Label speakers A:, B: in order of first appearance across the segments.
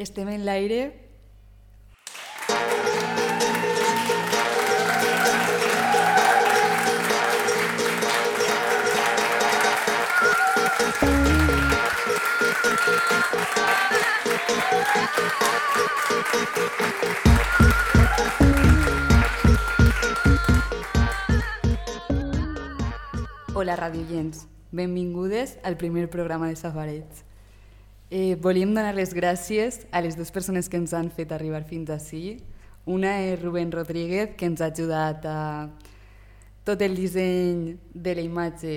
A: Estem en l'aire. Hola, radioients. Benvingudes al primer programa de Safarets. Eh, volíem donar les gràcies a les dues persones que ens han fet arribar fins ací. Una és Rubén Rodríguez, que ens ha ajudat a tot el disseny de la imatge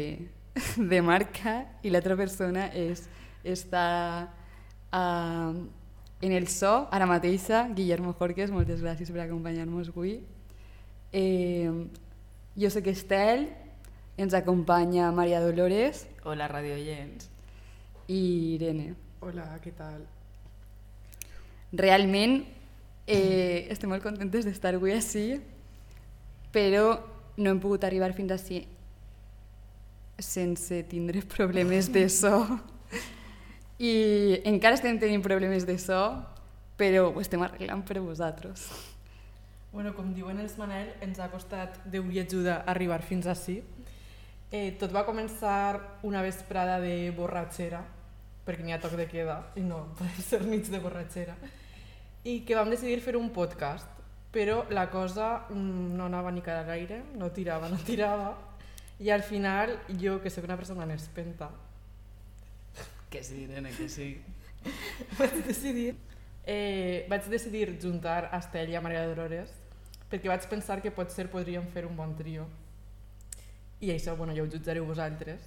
A: de marca, i l'altra persona és, està uh, en el so, ara mateixa, Guillermo Jorques, moltes gràcies per acompanyar-nos avui. Eh, jo soc Estel, ens acompanya Maria Dolores
B: Hola, Radio Oients.
A: i Irene.
C: Hola, què tal?
A: Realment eh, estem molt contentes d'estar avui així, però no hem pogut arribar fins ací sense tindre problemes de so. I encara estem tenint problemes de so, però ho estem arreglant per vosaltres.
C: Bueno, com diuen els Manel, ens ha costat Déu i ajuda arribar fins ací. Eh, tot va començar una vesprada de borratxera, perquè n'hi ha toc de queda i no podem ser nits de borratxera, i que vam decidir fer un podcast, però la cosa mm, no anava ni cara a l'aire, no tirava, no tirava, i al final jo, que sóc una persona nespenta,
B: Que sí, nena, que sí.
C: vaig decidir, eh, vaig decidir juntar a Estel i a Maria Dolores perquè vaig pensar que potser podríem fer un bon trio. I això, bueno, ja ho jutjareu vosaltres.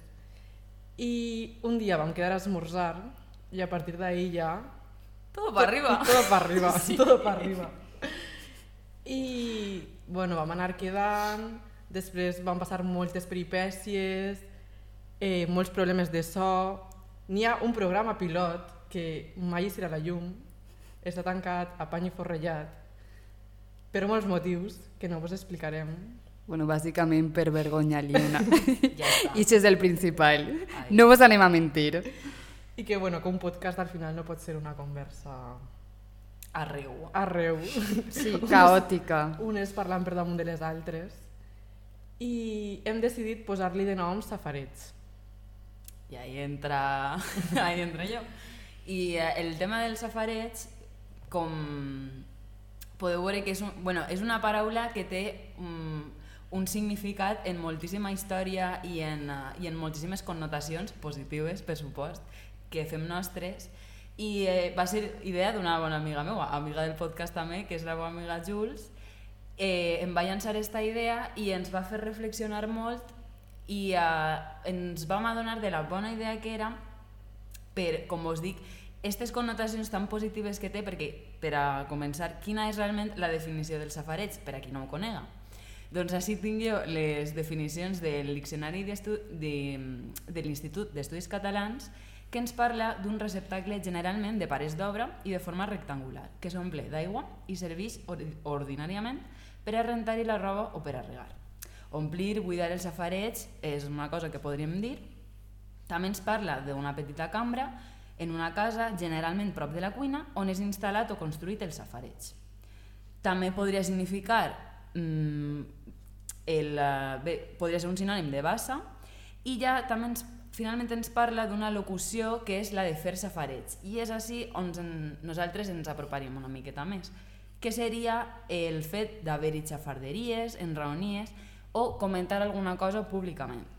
C: I un dia vam quedar a esmorzar i a partir d'ahir ja...
B: Todo para arriba.
C: Todo para arriba,
B: Sí.
C: todo para arriba. I, bueno, vam anar quedant, després van passar moltes peripècies, eh, molts problemes de so. N'hi ha un programa pilot que mai serà la llum, està tancat a pany i forrellat, per molts motius que no vos explicarem.
A: Bueno, bàsicament per vergonya aliena.
B: Ja està.
A: I això és el principal.
B: Ai.
A: No vos anem a mentir.
C: I que, bueno, que un podcast al final no pot ser una conversa
B: Arreu.
C: arreu.
A: Sí, caòtica.
C: unes parlant per damunt de les altres. I hem decidit posar-li de nom safarets.
B: I ahí entra, ahí entra jo. I eh, el tema del safareig, com podeu veure que és, un, bueno, és una paraula que té um, un significat en moltíssima història i en, uh, i en moltíssimes connotacions positives, per supost, que fem nostres. I eh, va ser idea d'una bona amiga meva, amiga del podcast també, que és la meva amiga Jules, eh, em va llançar aquesta idea i ens va fer reflexionar molt i eh, ens vam adonar de la bona idea que era per, com us dic, aquestes connotacions tan positives que té, perquè, per a començar, quina és realment la definició del safareig, per a qui no ho conega? Doncs així tinc jo les definicions del Diccionari de, de l'Institut d'Estudis Catalans que ens parla d'un receptacle generalment de parets d'obra i de forma rectangular, que s'omple d'aigua i serveix or- ordinàriament per a rentar-hi la roba o per a regar. Omplir, buidar el safareig és una cosa que podríem dir. També ens parla d'una petita cambra en una casa, generalment prop de la cuina, on és instal·lat o construït el safareig. També podria significar, mm, el, eh, bé, podria ser un sinònim de bassa, i ja també ens, finalment ens parla d'una locució que és la de fer safareig. I és així on en, nosaltres ens aproparíem una miqueta més, que seria el fet d'haver-hi xafarderies, enraonies o comentar alguna cosa públicament.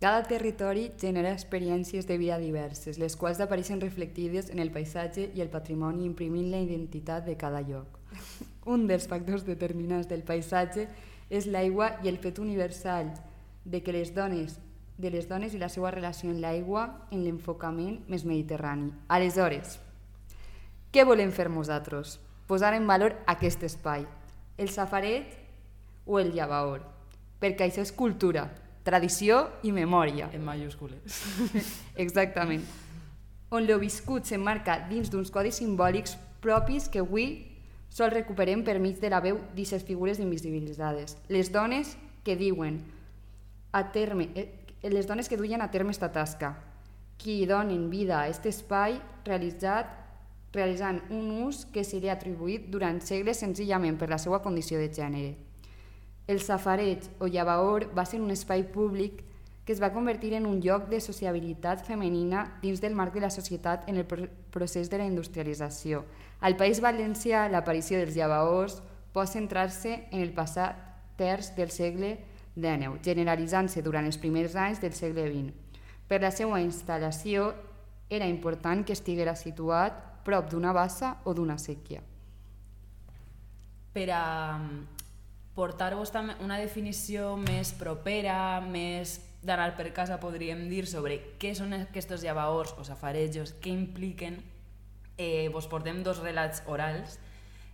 A: Cada territori genera experiències de vida diverses, les quals apareixen reflectides en el paisatge i el patrimoni imprimint la identitat de cada lloc. Un dels factors determinants del paisatge és l'aigua i el fet universal de que les dones de les dones i la seva relació amb l'aigua en l'enfocament més mediterrani. Aleshores, què volem fer nosaltres? Posar en valor aquest espai, el safaret o el llavaor, perquè això és cultura, tradició i memòria.
B: En mayúscules.
A: Exactament. On lo viscut s'emmarca dins d'uns codis simbòlics propis que avui sol recuperem per mig de la veu d'aquestes figures invisibilitzades. Les dones que diuen a terme, eh, les dones que duien a terme esta tasca, qui donen vida a aquest espai realitzat realitzant un ús que seria atribuït durant segles senzillament per la seva condició de gènere. El safareig o llavaor va ser un espai públic que es va convertir en un lloc de sociabilitat femenina dins del marc de la societat en el procés de la industrialització. Al País Valencià, l'aparició dels llavaors pot centrar-se en el passat terç del segle XIX, generalitzant-se durant els primers anys del segle XX. Per la seva instal·lació era important que estiguera situat prop d'una bassa o d'una sèquia.
B: Per a portar-vos una definició més propera, més d'anar per casa, podríem dir, sobre què són aquests llavaors o safarejos, què impliquen, eh, vos portem dos relats orals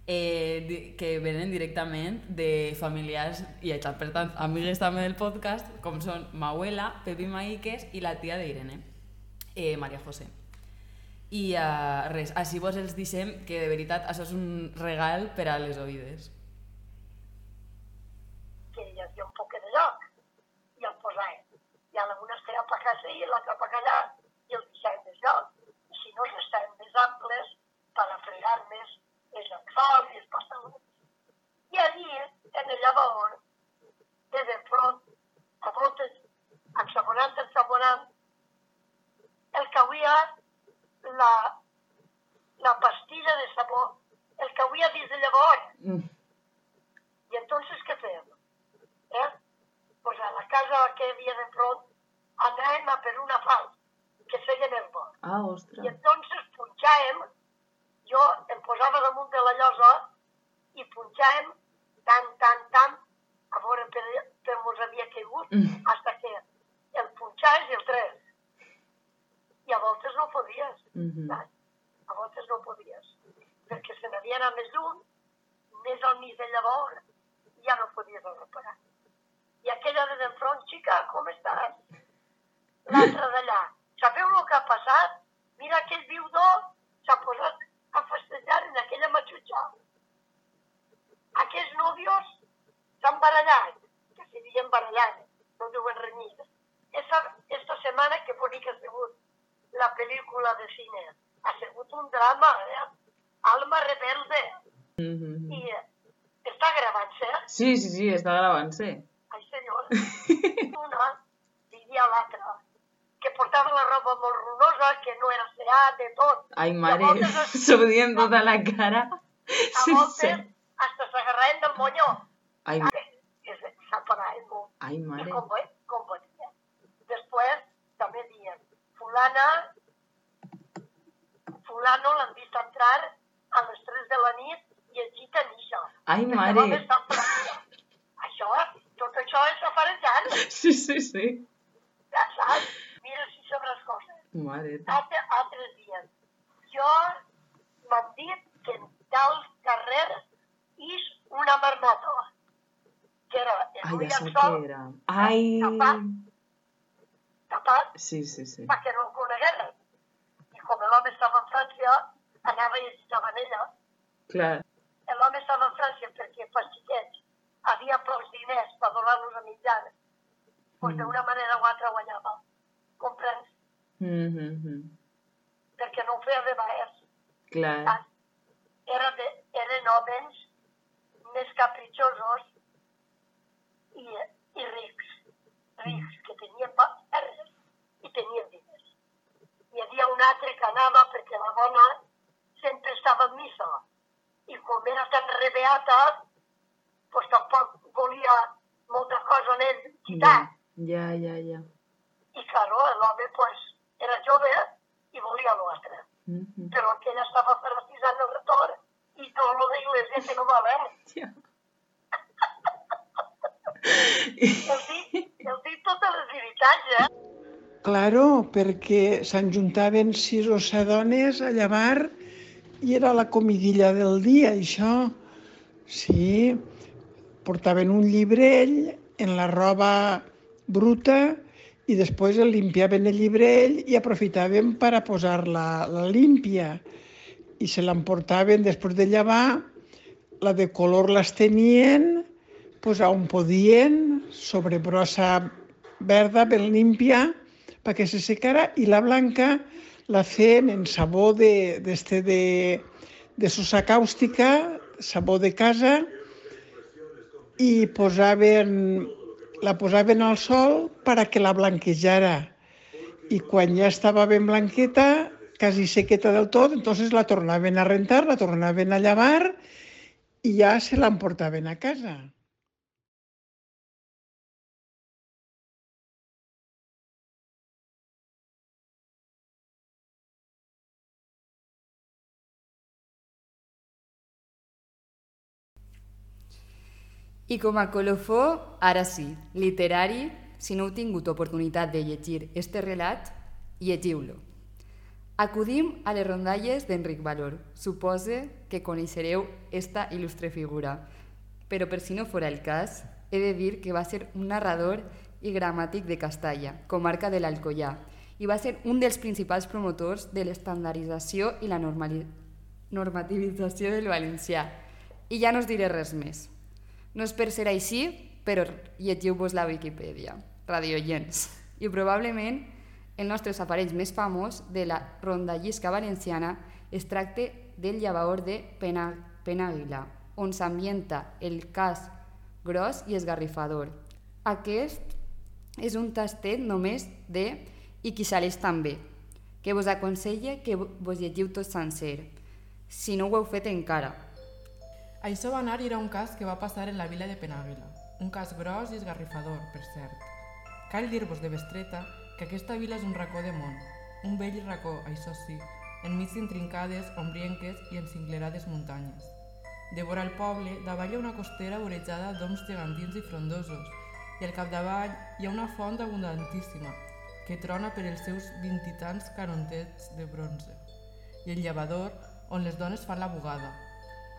B: eh, que venen directament de familiars i per tant amigues també del podcast com són Mauela, Pepi Maíques i la tia d'Irene, eh, Maria José. I uh, res, així vos els deixem que de veritat això és un regal per a les oïdes.
D: Que hi havia un poc de lloc i el posàvem. I a l'una es feia per casa i l'altra per allà i el deixàvem més lloc. I si no, estàvem més amples per a fregar més els llençols i els pantalons. I allí, en el llavor, des de front, a voltes, ensabonant, ensabonant, el que havia la, la pastilla de sabó, el que havia vist de llavors. Mm. I entonces què fem? Eh? Pues a la casa que havia de front anàvem a per una fal que feien el bo.
B: Ah, ostres.
D: I entonces punxàvem, jo em posava damunt de la llosa i punxàvem tant, tant, tant, a veure per, per mos havia caigut, mm. hasta que el punxaves i el tres i a voltes no podies. Mm -hmm. A voltes no podies. Perquè se n'havia anat més lluny, més al mig de llavor, i ja no podies reparar. I aquella de d'enfront, xica, com estàs? L'altra d'allà, sabeu el que ha passat? Mira aquell viudor s'ha posat a festejar en aquella matxutxa. Aquests nòvios s'han barallat, que s'hi diuen barallat, no diuen renyit. Esta, esta setmana que bonic ha sigut la pel·lícula de cine. Ha sigut un drama, eh? Alma rebelde. Mm -hmm. I eh, està gravant-se?
B: Sí, sí, sí, està gravant-se.
D: Ai, senyor. Una diria l'altra que portava la roba molt runosa, que no era seà, de tot.
B: Ai, mare, s'ho dient tota la cara.
D: A sí, voltes, sí. hasta s'agarraven del moño.
B: Ai,
D: mare. Que s'aparaven molt.
B: Ai, mare. I
D: com, com venia. Després, també dient, fulana, fulano l'han vist entrar a les 3 de la nit i el gita això.
B: Ai, mare.
D: Això, tot això és afarejant.
B: Sí, sí, sí. Mare.
D: Altre, altres dies. Jo m'han dit que en tal carrer és una marmota. Que era en
B: Ai, un llençol. Era. Ai.
D: Tapat, tapat
B: sí, sí, sí.
D: perquè no el conegueren. I com l'home estava en França, anava i estava en ella.
B: Clar.
D: L'home estava en França perquè per xiquets havia pocs diners per donar-los a mitjana. Doncs mm. d'una manera o altra guanyava. Comprens?
B: Mm -hmm.
D: De baix.
B: Clar.
D: Era de, eren homes més capritxosos i, i rics. Rics, que tenien terres i tenien diners. Hi havia un altre que anava perquè la dona sempre estava en missa i com era tan rebeata, pues tampoc volia molta cosa en ell quitar.
B: Ja, ja, ja.
D: I claro, l'home pues, era jove i volia l'altre. Mm -hmm. Però aquella estava ferratitzant el retorn i tot lo de iglesia que no va haver. Ja. el, dic, el dic totes les veritats, eh?
E: Claro, perquè s'enjuntaven sis o set dones a llevar i era la comidilla del dia, això. Sí, portaven un llibrell en la roba bruta i després el limpiaven el llibrell i aprofitaven per a posar la, la límpia. I se l'emportaven després de llevar, la de color les tenien pues, on podien, sobre brossa verda ben límpia, perquè se secara, i la blanca la feien en sabó de, d'este de, de sosa càustica, sabó de casa, i posaven, la posaven al sol per a que la blanquejara. I quan ja estava ben blanqueta, quasi sequeta del tot, entonces la tornaven a rentar, la tornaven a llevar i ja se l'emportaven a casa.
A: I com a colofó, ara sí, literari, si no heu tingut oportunitat de llegir este relat, llegiu-lo. Acudim a les rondalles d'Enric Valor. Supose que coneixereu esta il·lustre figura, però per si no fora el cas, he de dir que va ser un narrador i gramàtic de Castalla, comarca de l'Alcoyà, i va ser un dels principals promotors de l'estandardització i la normali... normativització del valencià. I ja no us diré res més. No és per ser així, però llegiu-vos la Viquipèdia, radiollents. I probablement el nostre safareig més famós de la rondallisca valenciana es tracta del llavaor de Pena, Penàguila, on s'ambienta el cas gros i esgarrifador. Aquest és un tastet només de i qui saleix també, que vos aconsella que vos llegiu tot sencer, si no ho heu fet encara.
C: Això va anar i era un cas que va passar en la vila de Penàguila. Un cas gros i esgarrifador, per cert. Cal dir-vos de bestreta que aquesta vila és un racó de món. Un vell racó, això sí, enmig d'intrincades, ombrienques i encinglerades muntanyes. De vora el poble, davall hi ha una costera vorejada d'oms gegantins i frondosos, i al capdavall hi ha una font abundantíssima, que trona per els seus vint-i-tants canontets de bronze. I el llevador, on les dones fan la bugada,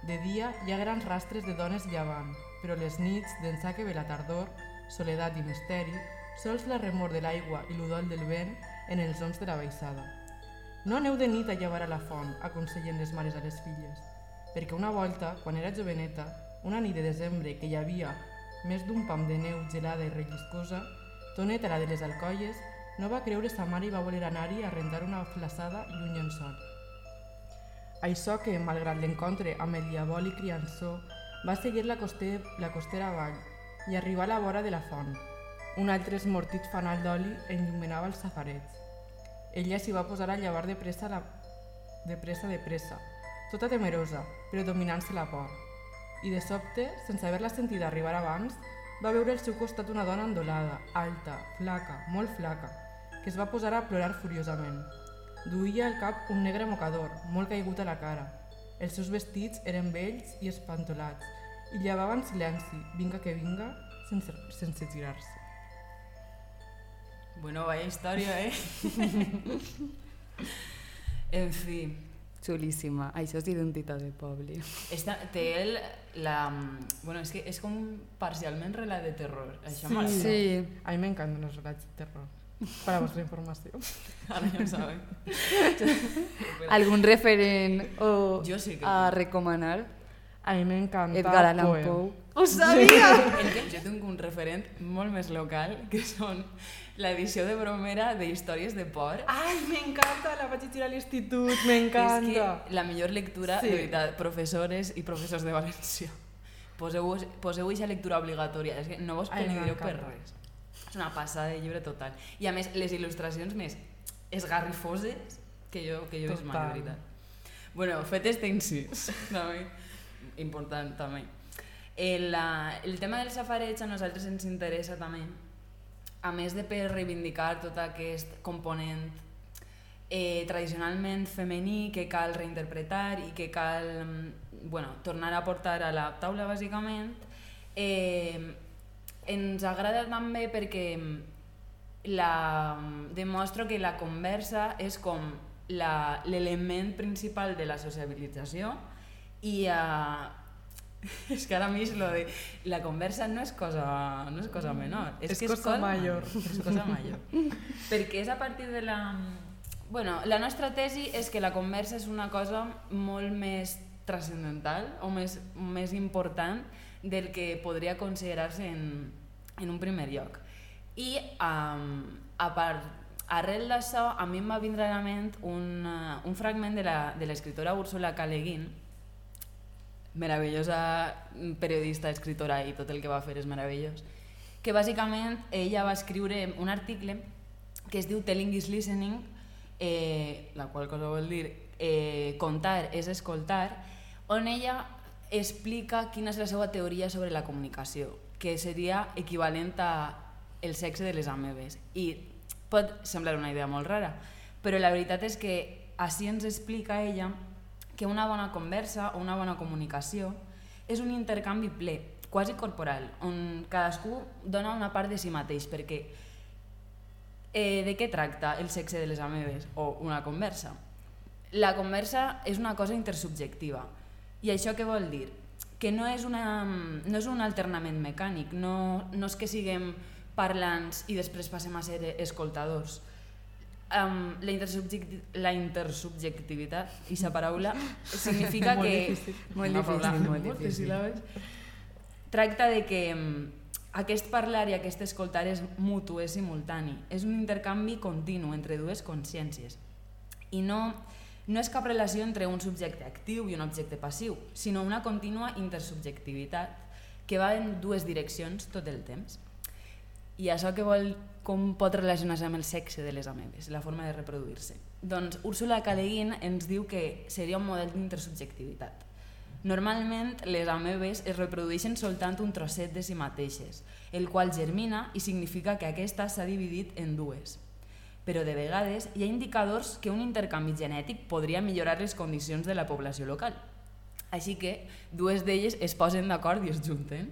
C: de dia hi ha grans rastres de dones llevant, però les nits, d'ençà que ve la tardor, soledat i misteri, sols la remor de l'aigua i l'udol del vent en els oms de la baixada. No aneu de nit a llevar a la font, aconsellen les mares a les filles, perquè una volta, quan era joveneta, una nit de desembre que hi havia més d'un pam de neu gelada i relliscosa, Toneta, la de les alcoies, no va creure sa mare i va voler anar-hi a rentar una flaçada lluny en sol. Això que, malgrat l'encontre amb el diabòlic criançó, va seguir la, coster, la costera avall i arribar a la vora de la font. Un altre esmortit fanal d'oli enllumenava els safarets. Ella s'hi va posar a llevar de pressa, la... de pressa de pressa, tota temerosa, però dominant-se la por. I de sobte, sense haver-la sentit arribar abans, va veure al seu costat una dona endolada, alta, flaca, molt flaca, que es va posar a plorar furiosament. Duia al cap un negre mocador, molt caigut a la cara. Els seus vestits eren vells i espantolats, i llevava en silenci, vinga que vinga, sense, sense girar-se.
B: Bueno, vaya història, eh? en fi,
A: Xulíssima. Això és identitat de poble.
B: esta, té el, la... Bueno, és que és com parcialment relat de terror. Això
C: Sí.
A: Sí.
C: A mi m'encanten els relats de terror. Per a vostra informació.
B: Ara ja ho sabem.
A: Algun referent o
B: Jo sí que
A: a recomanar?
C: A mi m'encanta
A: Edgar Allan
C: Poe.
A: Poe. Ho sabia!
B: Jo tinc un referent molt més local, que són l'edició de bromera de històries de por.
C: Ai, m'encanta, la vaig llegir a l'institut,
B: És
C: m'encanta.
B: que la millor lectura,
C: Sí.
B: de veritat, professores i professors de València. Poseu, poseu aquesta lectura obligatòria, és que no vos penedireu per res. És una passada de llibre total. I a més, les il·lustracions més esgarrifoses que jo, que jo he vist mai, de veritat. Bueno, fet este incís, també, important també. El, la, el tema del safareig a nosaltres ens interessa també, a més de per reivindicar tot aquest component eh, tradicionalment femení que cal reinterpretar i que cal mm, bueno, tornar a portar a la taula bàsicament eh, ens agrada també perquè mm, la, demostra que la conversa és com la- l'element principal de la sociabilització i eh, és que ara mig lo de la conversa no és cosa, no és cosa menor, és,
C: És
B: que
C: cosa
B: és
C: major.
B: És cosa major. Perquè és a partir de la... Bueno, la nostra tesi és que la conversa és una cosa molt més transcendental o més, més important del que podria considerar-se en, en un primer lloc. I um, a part, arrel d'això, a mi em va vindre a la ment un, uh, un fragment de l'escriptora Úrsula K. Le Guin, meravellosa periodista, escritora i tot el que va fer és meravellós, que bàsicament ella va escriure un article que es diu Telling is Listening, eh, la qual cosa vol dir eh, contar és escoltar, on ella explica quina és la seva teoria sobre la comunicació, que seria equivalent a el sexe de les amebes. I pot semblar una idea molt rara, però la veritat és que així ens explica ella que una bona conversa o una bona comunicació és un intercanvi ple, quasi corporal, on cadascú dona una part de si mateix, perquè eh, de què tracta el sexe de les amebes o una conversa? La conversa és una cosa intersubjectiva. I això què vol dir? Que no és, una, no és un alternament mecànic, no, no és que siguem parlants i després passem a ser escoltadors. Um, la, intersubjecti la intersubjectivitat, i sa paraula, significa
C: Molt
B: que...
C: difícil.
A: Molt difícil, molt
B: moltes
A: difícil.
B: síl·labes. Tracta de que mm, aquest parlar i aquest escoltar és mutu, és simultani. És un intercanvi continu entre dues consciències. I no, no és cap relació entre un subjecte actiu i un objecte passiu, sinó una contínua intersubjectivitat que va en dues direccions tot el temps. I això que vol, com pot relacionar-se amb el sexe de les amebes, la forma de reproduir-se? Doncs Úrsula K. Le Guin ens diu que seria un model d'intersubjectivitat. Normalment, les amebes es reprodueixen soltant un trosset de si mateixes, el qual germina i significa que aquesta s'ha dividit en dues. Però de vegades hi ha indicadors que un intercanvi genètic podria millorar les condicions de la població local. Així que dues d'elles es posen d'acord i es junten.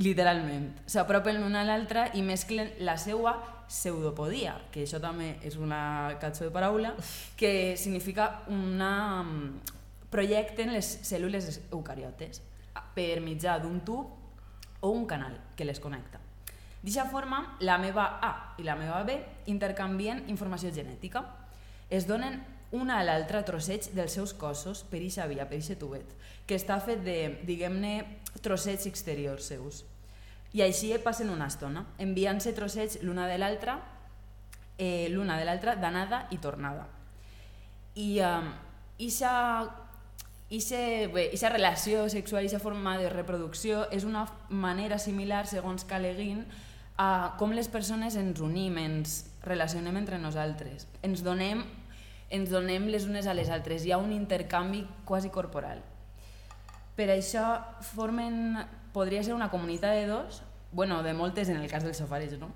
B: Literalment. S'apropen l'una a l'altra i mesclen la seua pseudopodia, que això també és una catxó de paraula, que significa una... mm, projecten les cèl·lules eucariotes per mitjà d'un tub o un canal que les connecta. D'aquesta forma, la meva A i la meva B intercanvien informació genètica. Es donen una a l'altra trosseig dels seus cossos per eixa via, per eixe tubet, que està fet de, diguem-ne, trossets exteriors seus. I així passen una estona, enviant-se trossets l'una de l'altra, eh, l'una de l'altra d'anada i tornada. I um, ixa, ixe, bé, ixa relació sexual, ixa forma de reproducció és una manera similar, segons Caleguin, a com les persones ens unim, ens relacionem entre nosaltres. Ens donem, ens donem les unes a les altres. Hi ha un intercanvi quasi corporal. Per això formen, podria ser una comunitat de dos, bueno, de moltes en el cas dels safaris, no?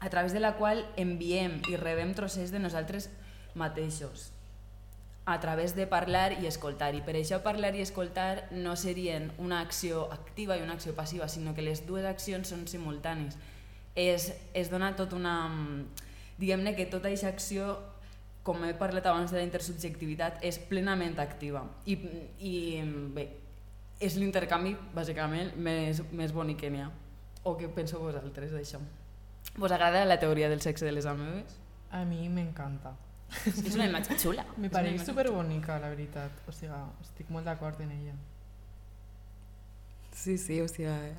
B: a través de la qual enviem i rebem trossets de nosaltres mateixos a través de parlar i escoltar. I per això parlar i escoltar no serien una acció activa i una acció passiva, sinó que les dues accions són simultànies. Es, es dona tot una... Diguem-ne que tota aquesta acció, com he parlat abans de la intersubjectivitat, és plenament activa. I, i bé, és l'intercanvi, bàsicament, més, més bonic que n'hi ha. O què penseu vosaltres d'això? Vos agrada la teoria del sexe de les amebes?
C: A mi m'encanta.
B: És una imatge xula.
C: Me pareix superbonica, la veritat. O sigui, estic molt d'acord en ella.
A: Sí, sí, o sigui,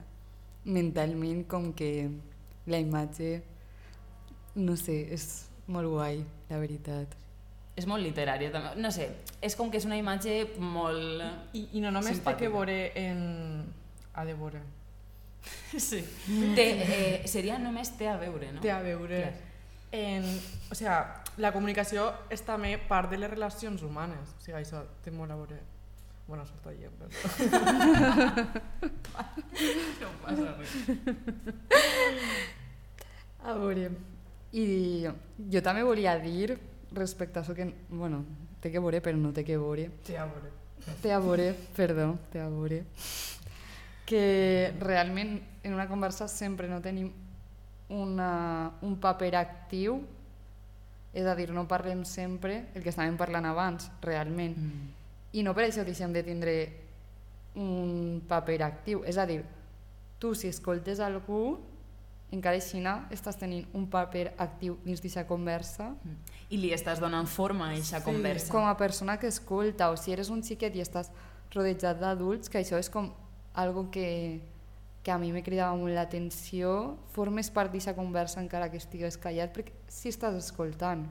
A: mentalment com que la imatge, no sé, és molt guai, la veritat.
B: És molt literària també. No sé, és com que és una imatge molt...
C: I, i no només té
B: Simpàtica.
C: que veure en... Ha de veure.
B: Sí. Té, eh, seria només té a veure, no?
C: Té a veure
B: Clar.
C: en... O sigui, la comunicació és també part de les relacions humanes. O sigui, això té molt a veure... Bona sort allà, però...
B: No passa res.
A: A veure, i jo també volia dir respecte a això que, bueno, té que veure, però no té que veure,
C: Té a veure.
A: té a veure, perdó, té a veure, que realment en una conversa sempre no tenim una, un paper actiu, és a dir, no parlem sempre el que estàvem parlant abans, realment.
B: Mm.
A: I no per això deixem de tindre un paper actiu. És a dir, tu si escoltes algú, encara així estàs tenint un paper actiu dins d'aquesta conversa.
B: I li estàs donant forma a aquesta
C: Sí.
B: conversa.
A: Com a persona que escolta, o si eres un xiquet i estàs rodejat d'adults, que això és com algo que, que a mi me cridava molt l'atenció, formes part d'aquesta conversa encara que estigues callat, perquè si estàs escoltant,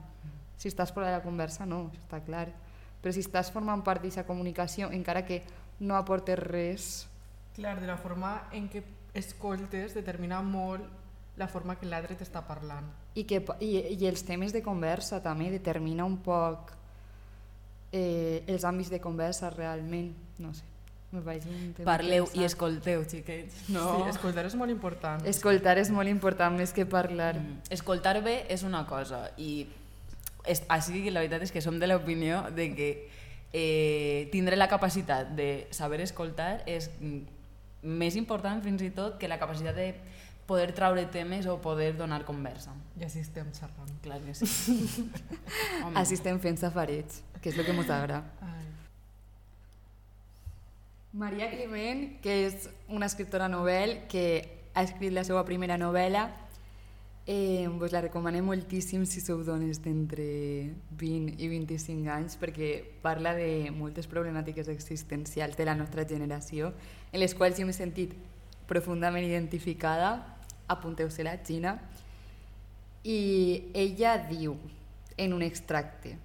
A: si estàs fora de la conversa no, està clar, però si estàs formant part d'aquesta comunicació, encara que no aportes res,
C: Clar, de la forma en què escoltes determina molt la forma que l'altre t'està parlant.
A: i, que, i, i els temes de conversa també determina un poc eh, els àmbits de conversa realment, no sé, me
B: Parleu i escolteu, xiquets. No?
C: Sí, escoltar és molt important.
A: Escoltar és molt important més que parlar.
B: Mm. Escoltar bé és una cosa i és, així la veritat és que som de l'opinió de que eh, tindre la capacitat de saber escoltar és mm, més important fins i tot que la capacitat de poder traure temes o poder donar conversa.
C: I així estem xerrant.
B: Clar que sí.
A: Així estem fent safarets, que és el que ens agrada. Maria Climent, que és una escriptora novel que ha escrit la seva primera novel·la, eh, vos la recomanem moltíssim si sou dones d'entre 20 i 25 anys perquè parla de moltes problemàtiques existencials de la nostra generació en les quals jo m'he sentit profundament identificada, apunteu-se la Gina, i ella diu en un extracte,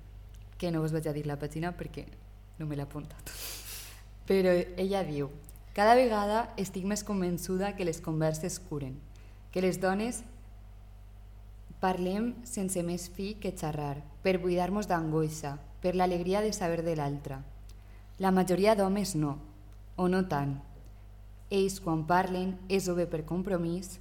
A: que no us vaig a dir la pàgina perquè no me l'he apuntat, però ella diu cada vegada estic més convençuda que les converses curen, que les dones parlem sense més fi que xerrar, per buidar-nos d'angoixa, per l'alegria de saber de l'altre. La majoria d'homes no, o no tant. Ells, quan parlen, és o bé per compromís,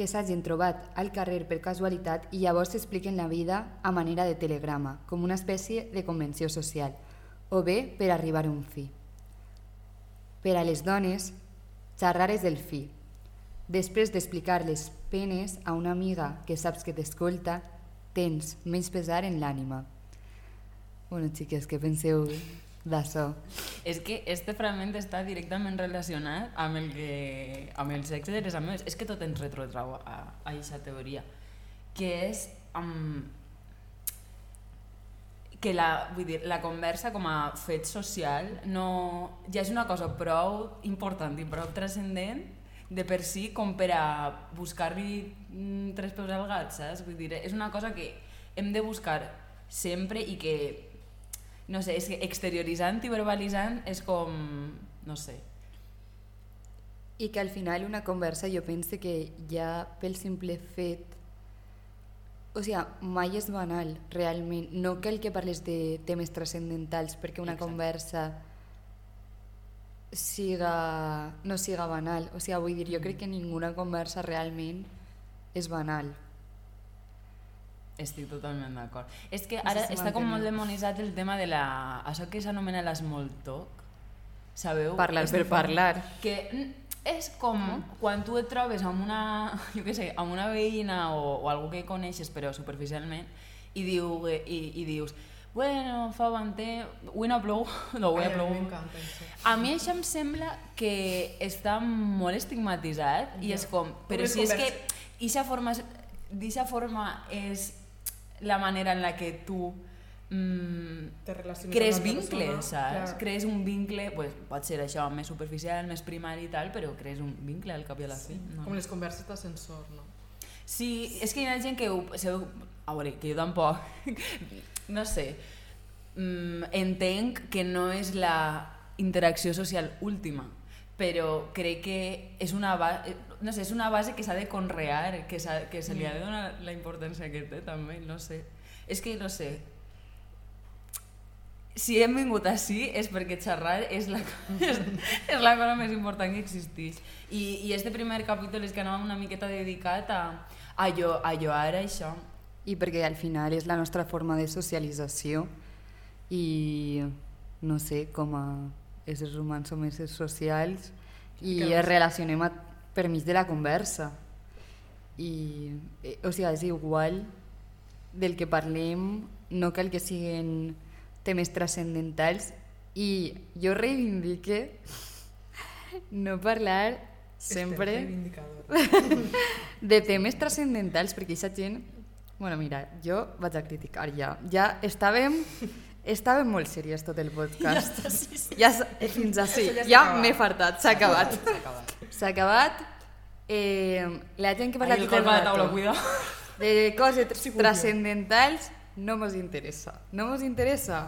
A: que s'hagin trobat al carrer per casualitat i llavors s'expliquen la vida a manera de telegrama, com una espècie de convenció social, o bé per arribar a un fi. Per a les dones, xerrar és el fi. Després d'explicar les penes a una amiga que saps que t'escolta, tens menys pesar en l'ànima. Bueno, xiques, què penseu d'això?
B: És que este fragment està directament relacionat amb el, que, amb el sexe de les amigues. És que tot ens retrotrau a, a aquesta teoria. Que és um, que la, vull dir, la conversa com a fet social no, ja és una cosa prou important i prou transcendent de per si com per a buscar-li mm, tres peus al gat, saps? Vull dir, és una cosa que hem de buscar sempre i que no sé, és que exterioritzant i verbalitzant és com, no sé,
A: I que al final una conversa jo penso que ja pel simple fet o sigui, mai és banal realment, no cal que parles de temes transcendentals perquè una
B: Exacte.
A: conversa siga, no siga banal. O sigui, vull dir, jo crec que ninguna conversa realment és banal
B: estic totalment d'acord. És que
A: No sé
B: ara
A: si
B: està com molt demonitzat el tema de la... això que s'anomena l'small talk, sabeu?
A: parlar per parlar
B: que és com quan tu et trobes amb una, jo què sé, amb una veïna o, o algú que coneixes però superficialment i, diu, i, i dius bueno, fa bon temps, avui no plou, no, avui
C: Ai,
B: ha
C: a mi això.
B: A mi això em sembla que està molt estigmatitzat i és com, però si és que eixa forma, forma és la manera en la que tu mm, crees vincles,
C: persona,
B: saps?
C: clar.
B: Crees un vincle, pues, pot ser això més superficial, més primari i tal, però crees un vincle al cap i a la fi. No?
C: Com les converses d'ascensor, no?
B: Sí, és que hi ha gent que ho, se, a veure, que jo tampoc, no sé, mm, entenc que no és la interacció social última, però crec que és una, ba no sé, és una base que s'ha de conrear, que, que se li ha de donar la importància que té també, no sé. És que, no sé, si hem vingut així és perquè xerrar és la, és, és la cosa més important que existeix. I, i este primer capítol és que anava una miqueta dedicat a, a, jo, a jo ara això.
A: i perquè al final és la nostra forma de socialització i no sé, com a éssers humans som éssers socials i
C: Que
A: ens relacionem a, per mig de la conversa. I eh, o sigui, és igual del que parlem no cal que siguin temes transcendentals. I jo reivindique no parlar sempre de temes transcendentals, perquè aquesta gent... Bueno, mira, jo vaig a criticar ja. Ja estàvem Estàvem molt seriós tot el podcast.
B: Ja sí, sí.
A: Ja, eh, fins així.
C: Això ja
A: Ja m'he fartat, s'ha acabat.
B: S'ha acabat.
A: Acabat. Eh, la gent que parla
B: Ai, el de taula, cuida.
A: de coses
C: Sí,
A: trascendentals no mos interessa. No mos interessa.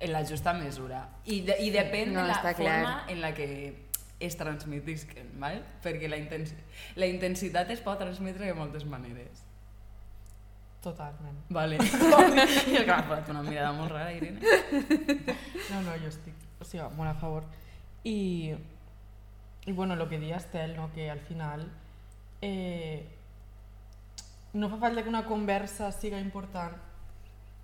B: En la justa mesura. I, de, i depèn
A: No,
B: de la forma
A: clar.
B: en la que es transmetisquen, ¿vale? perquè la, intensi la intensitat es pot transmetre de moltes maneres.
C: Totalment.
B: Vale. I el que m'ha una mirada molt rara, Irene.
C: No, no, jo estic, o sigui, molt a favor. I, i bueno, el que deia Estel, no, que al final eh, no fa falta que una conversa siga important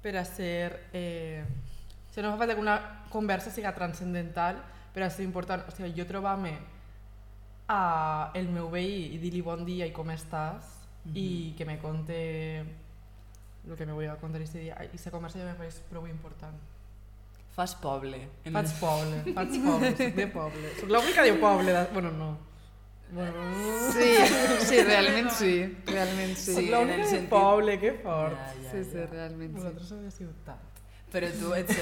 C: per a ser... Eh, o sigui, no fa falta que una conversa siga transcendental per a ser important. O sigui, jo trobar-me a el meu veí i dir-li bon dia i com estàs i que me conte el que me voy a contar este dia i la conversa ja me pareix prou important.
B: Fas poble. En
C: Faig poble, faig poble, soc de poble. Soc l'única de poble, de... bueno, no. Bueno,
A: Sí, sí, realment sí. Realment sí.
C: soc
B: en
C: l'única
B: el
C: de
B: sentit-
C: poble, que fort.
B: Ja, ja,
A: Sí, sí,
B: ja.
A: realment sí.
C: Vosaltres sou de ciutat.
B: Però tu ets...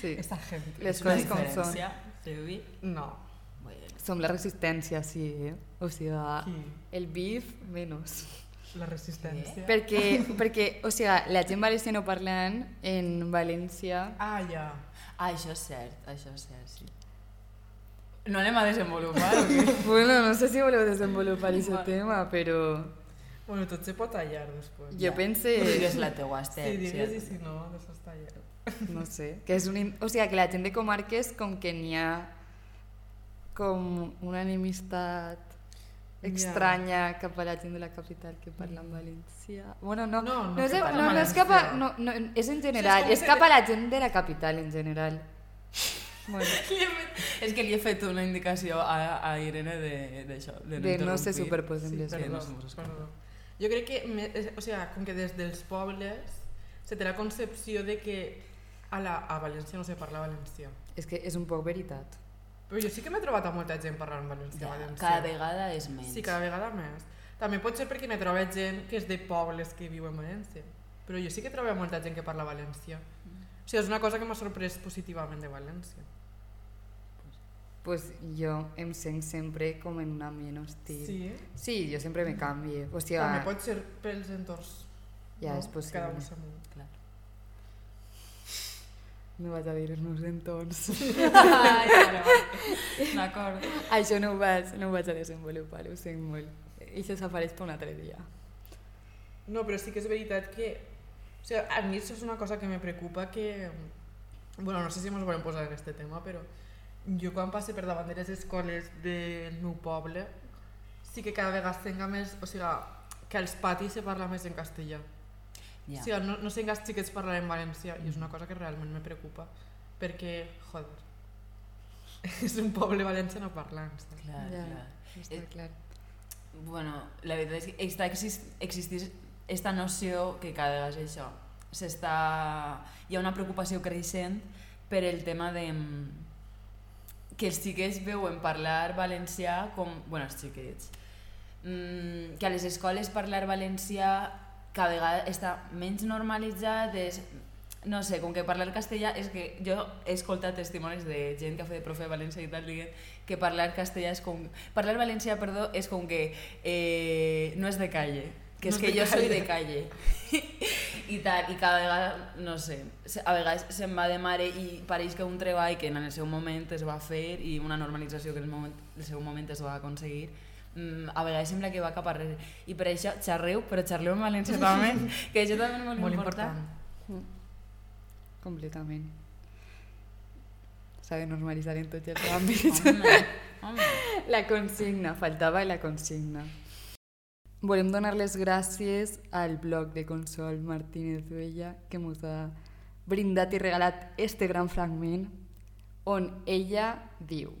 A: sí.
C: Esta gent.
A: Les coses com són.
B: Sevi.
C: No.
B: Bueno,
A: Som la resistència, sí, eh? O sigui,
C: Qui?
A: el bif, menys.
C: La resistència.
A: Perquè, perquè, o sigui, la gent valenciano parlant en València...
C: Ah, ja.
B: ah, això és cert, això és cert, sí. No anem a desenvolupar?
A: Bueno, no sé si voleu desenvolupar aquest tema, però
C: Bueno, tot se pot tallar després.
A: jo pense,
B: Digues la teua, Esther.
C: Sí, digues i
B: sí.
C: si no, després tallar.
A: no sé, que és un... O sigui, que la gent de comarques com que n'hi ha com una enemistat estranya cap a la gent de la capital que parla en valencià. Bueno, no,
C: No, no
A: no, és, no, no, és cap a, no, no, és en general,
C: com
A: és
C: que
A: cap
C: de-
A: a la gent de la capital en general. Bueno,
B: fet- És que li he fet una indicació a, a Irene de- d'això, de,
A: de no se superposen
C: Sí,
A: les
B: que no
C: perdó. Jo crec que, me, és- o sigui, com que des dels pobles se té la concepció de que a, la, a València no se parla valencià.
A: És que és un poc veritat.
C: Però jo sí que m'he trobat a molta gent parlant valencià.
B: Ja,
C: valencià.
B: cada vegada és menys.
C: Sí, cada vegada més. També pot ser perquè me trobo gent que és de pobles que viu en València. Però jo sí que trobo molta gent que parla valencià. O sigui, és una cosa que m'ha sorprès positivament de València.
A: pues jo em sent sempre com en un ambient hostil.
C: Sí.
A: Sí, jo sempre me canvie. O sigui,
C: També pot ser pels entorns.
A: ja
C: no?
A: és possible.
C: Cada un.
A: No vaig a dir els meus entorns.
B: Ai. D'acord.
A: Això no ho, vaig, no ho vaig a desenvolupar, ho sent molt. I això s'apareix per un altre dia.
C: No, però sí que és veritat que... O sigui, a mi això és una cosa que me preocupa que... Bueno, no sé si ens volem posar en aquest tema, però jo quan passe per davant de les escoles del meu poble sí que cada vegada tenga més... O sigui, que als patis se parla més en castellà.
B: Ja.
C: O sigui, no, no sé en els xiquets parlar en valencià i és una cosa que realment me preocupa perquè, joder, és un poble valenciano parlant. saps?
B: Clar,
A: Ja,
B: clar.
A: Està
B: Eh,
A: clar.
B: Bueno, la veritat és que està exist, existís esta noció que cada vegada és això. S'està... Hi ha una preocupació creixent per el tema de mm, que els xiquets veuen parlar valencià com... bueno, els xiquets. Mm, que a les escoles parlar valencià cada vegada està menys normalitzat, és, no sé, com que parlar castellà és que jo he escoltat testimonis de gent que ha fet de profe de valencià i tal dient que parlar castellà és com... Parlar valencià, perdó, és com que eh, no és de calle, que
C: No és
B: que jo soy
C: calle.
B: de calle. I tal, i cada vegada, no sé, a vegades se'n va de mare i pareix que un treball que en el seu moment es va fer i una normalització que en el, moment, el seu moment es va aconseguir, mm, a vegades sembla que va cap arrere. I per això xerreu, però xerreu en valencià també, que això també és molt,
C: Molt
B: important.
C: important.
A: Completament. S'ha de normalitzar en tots els àmbits.
B: Home, home.
A: La consigna, faltava la consigna. Volem donar les gràcies al blog de Consol Martínez Vella que ens ha brindat i regalat este gran fragment on ella diu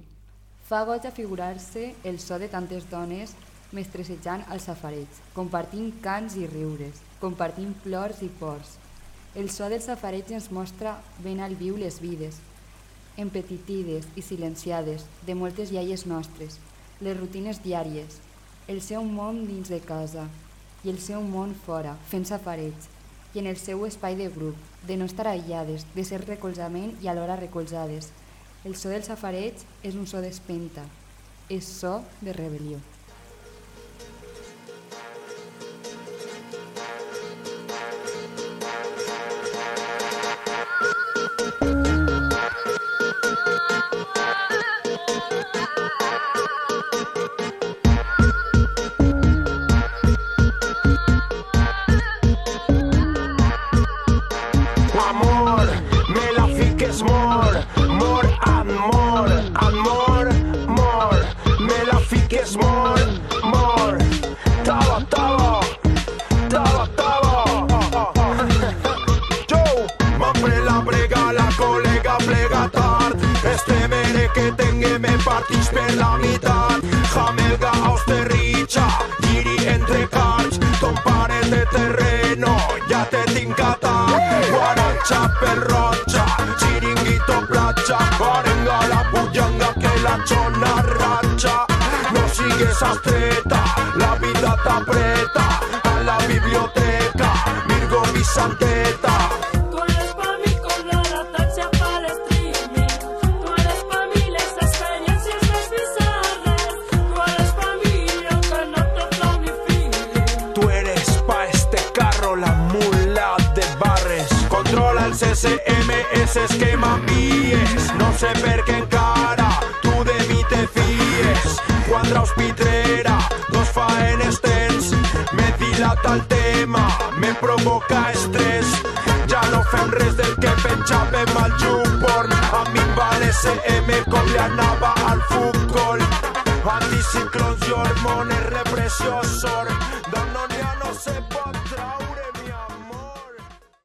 A: Fa goig a figurar-se el so de tantes dones mestresejant als safarets, compartint cants i riures, compartint plors i pors. El so dels safarets ens mostra ben al viu les vides, empetitides i silenciades, de moltes iaies nostres, les rutines diàries, el seu món dins de casa i el seu món fora, fent safarets, i en el seu espai de grup, de no estar aïllades, de ser recolzament i alhora recolzades, el so del safareig és un so d'espenta, és so de rebel·lió.
F: que tenga me partís per la mitad. Jamelga aus de giri entre carts, ton de terreno, ya te tinc atat. Guaratxa per rotxa, xiringuito platja, la pujanga que la xona ratxa. No sigues estreta, la vida t'apreta. ACM copianaba al fútbol. Anticiclons y hormones represiosos.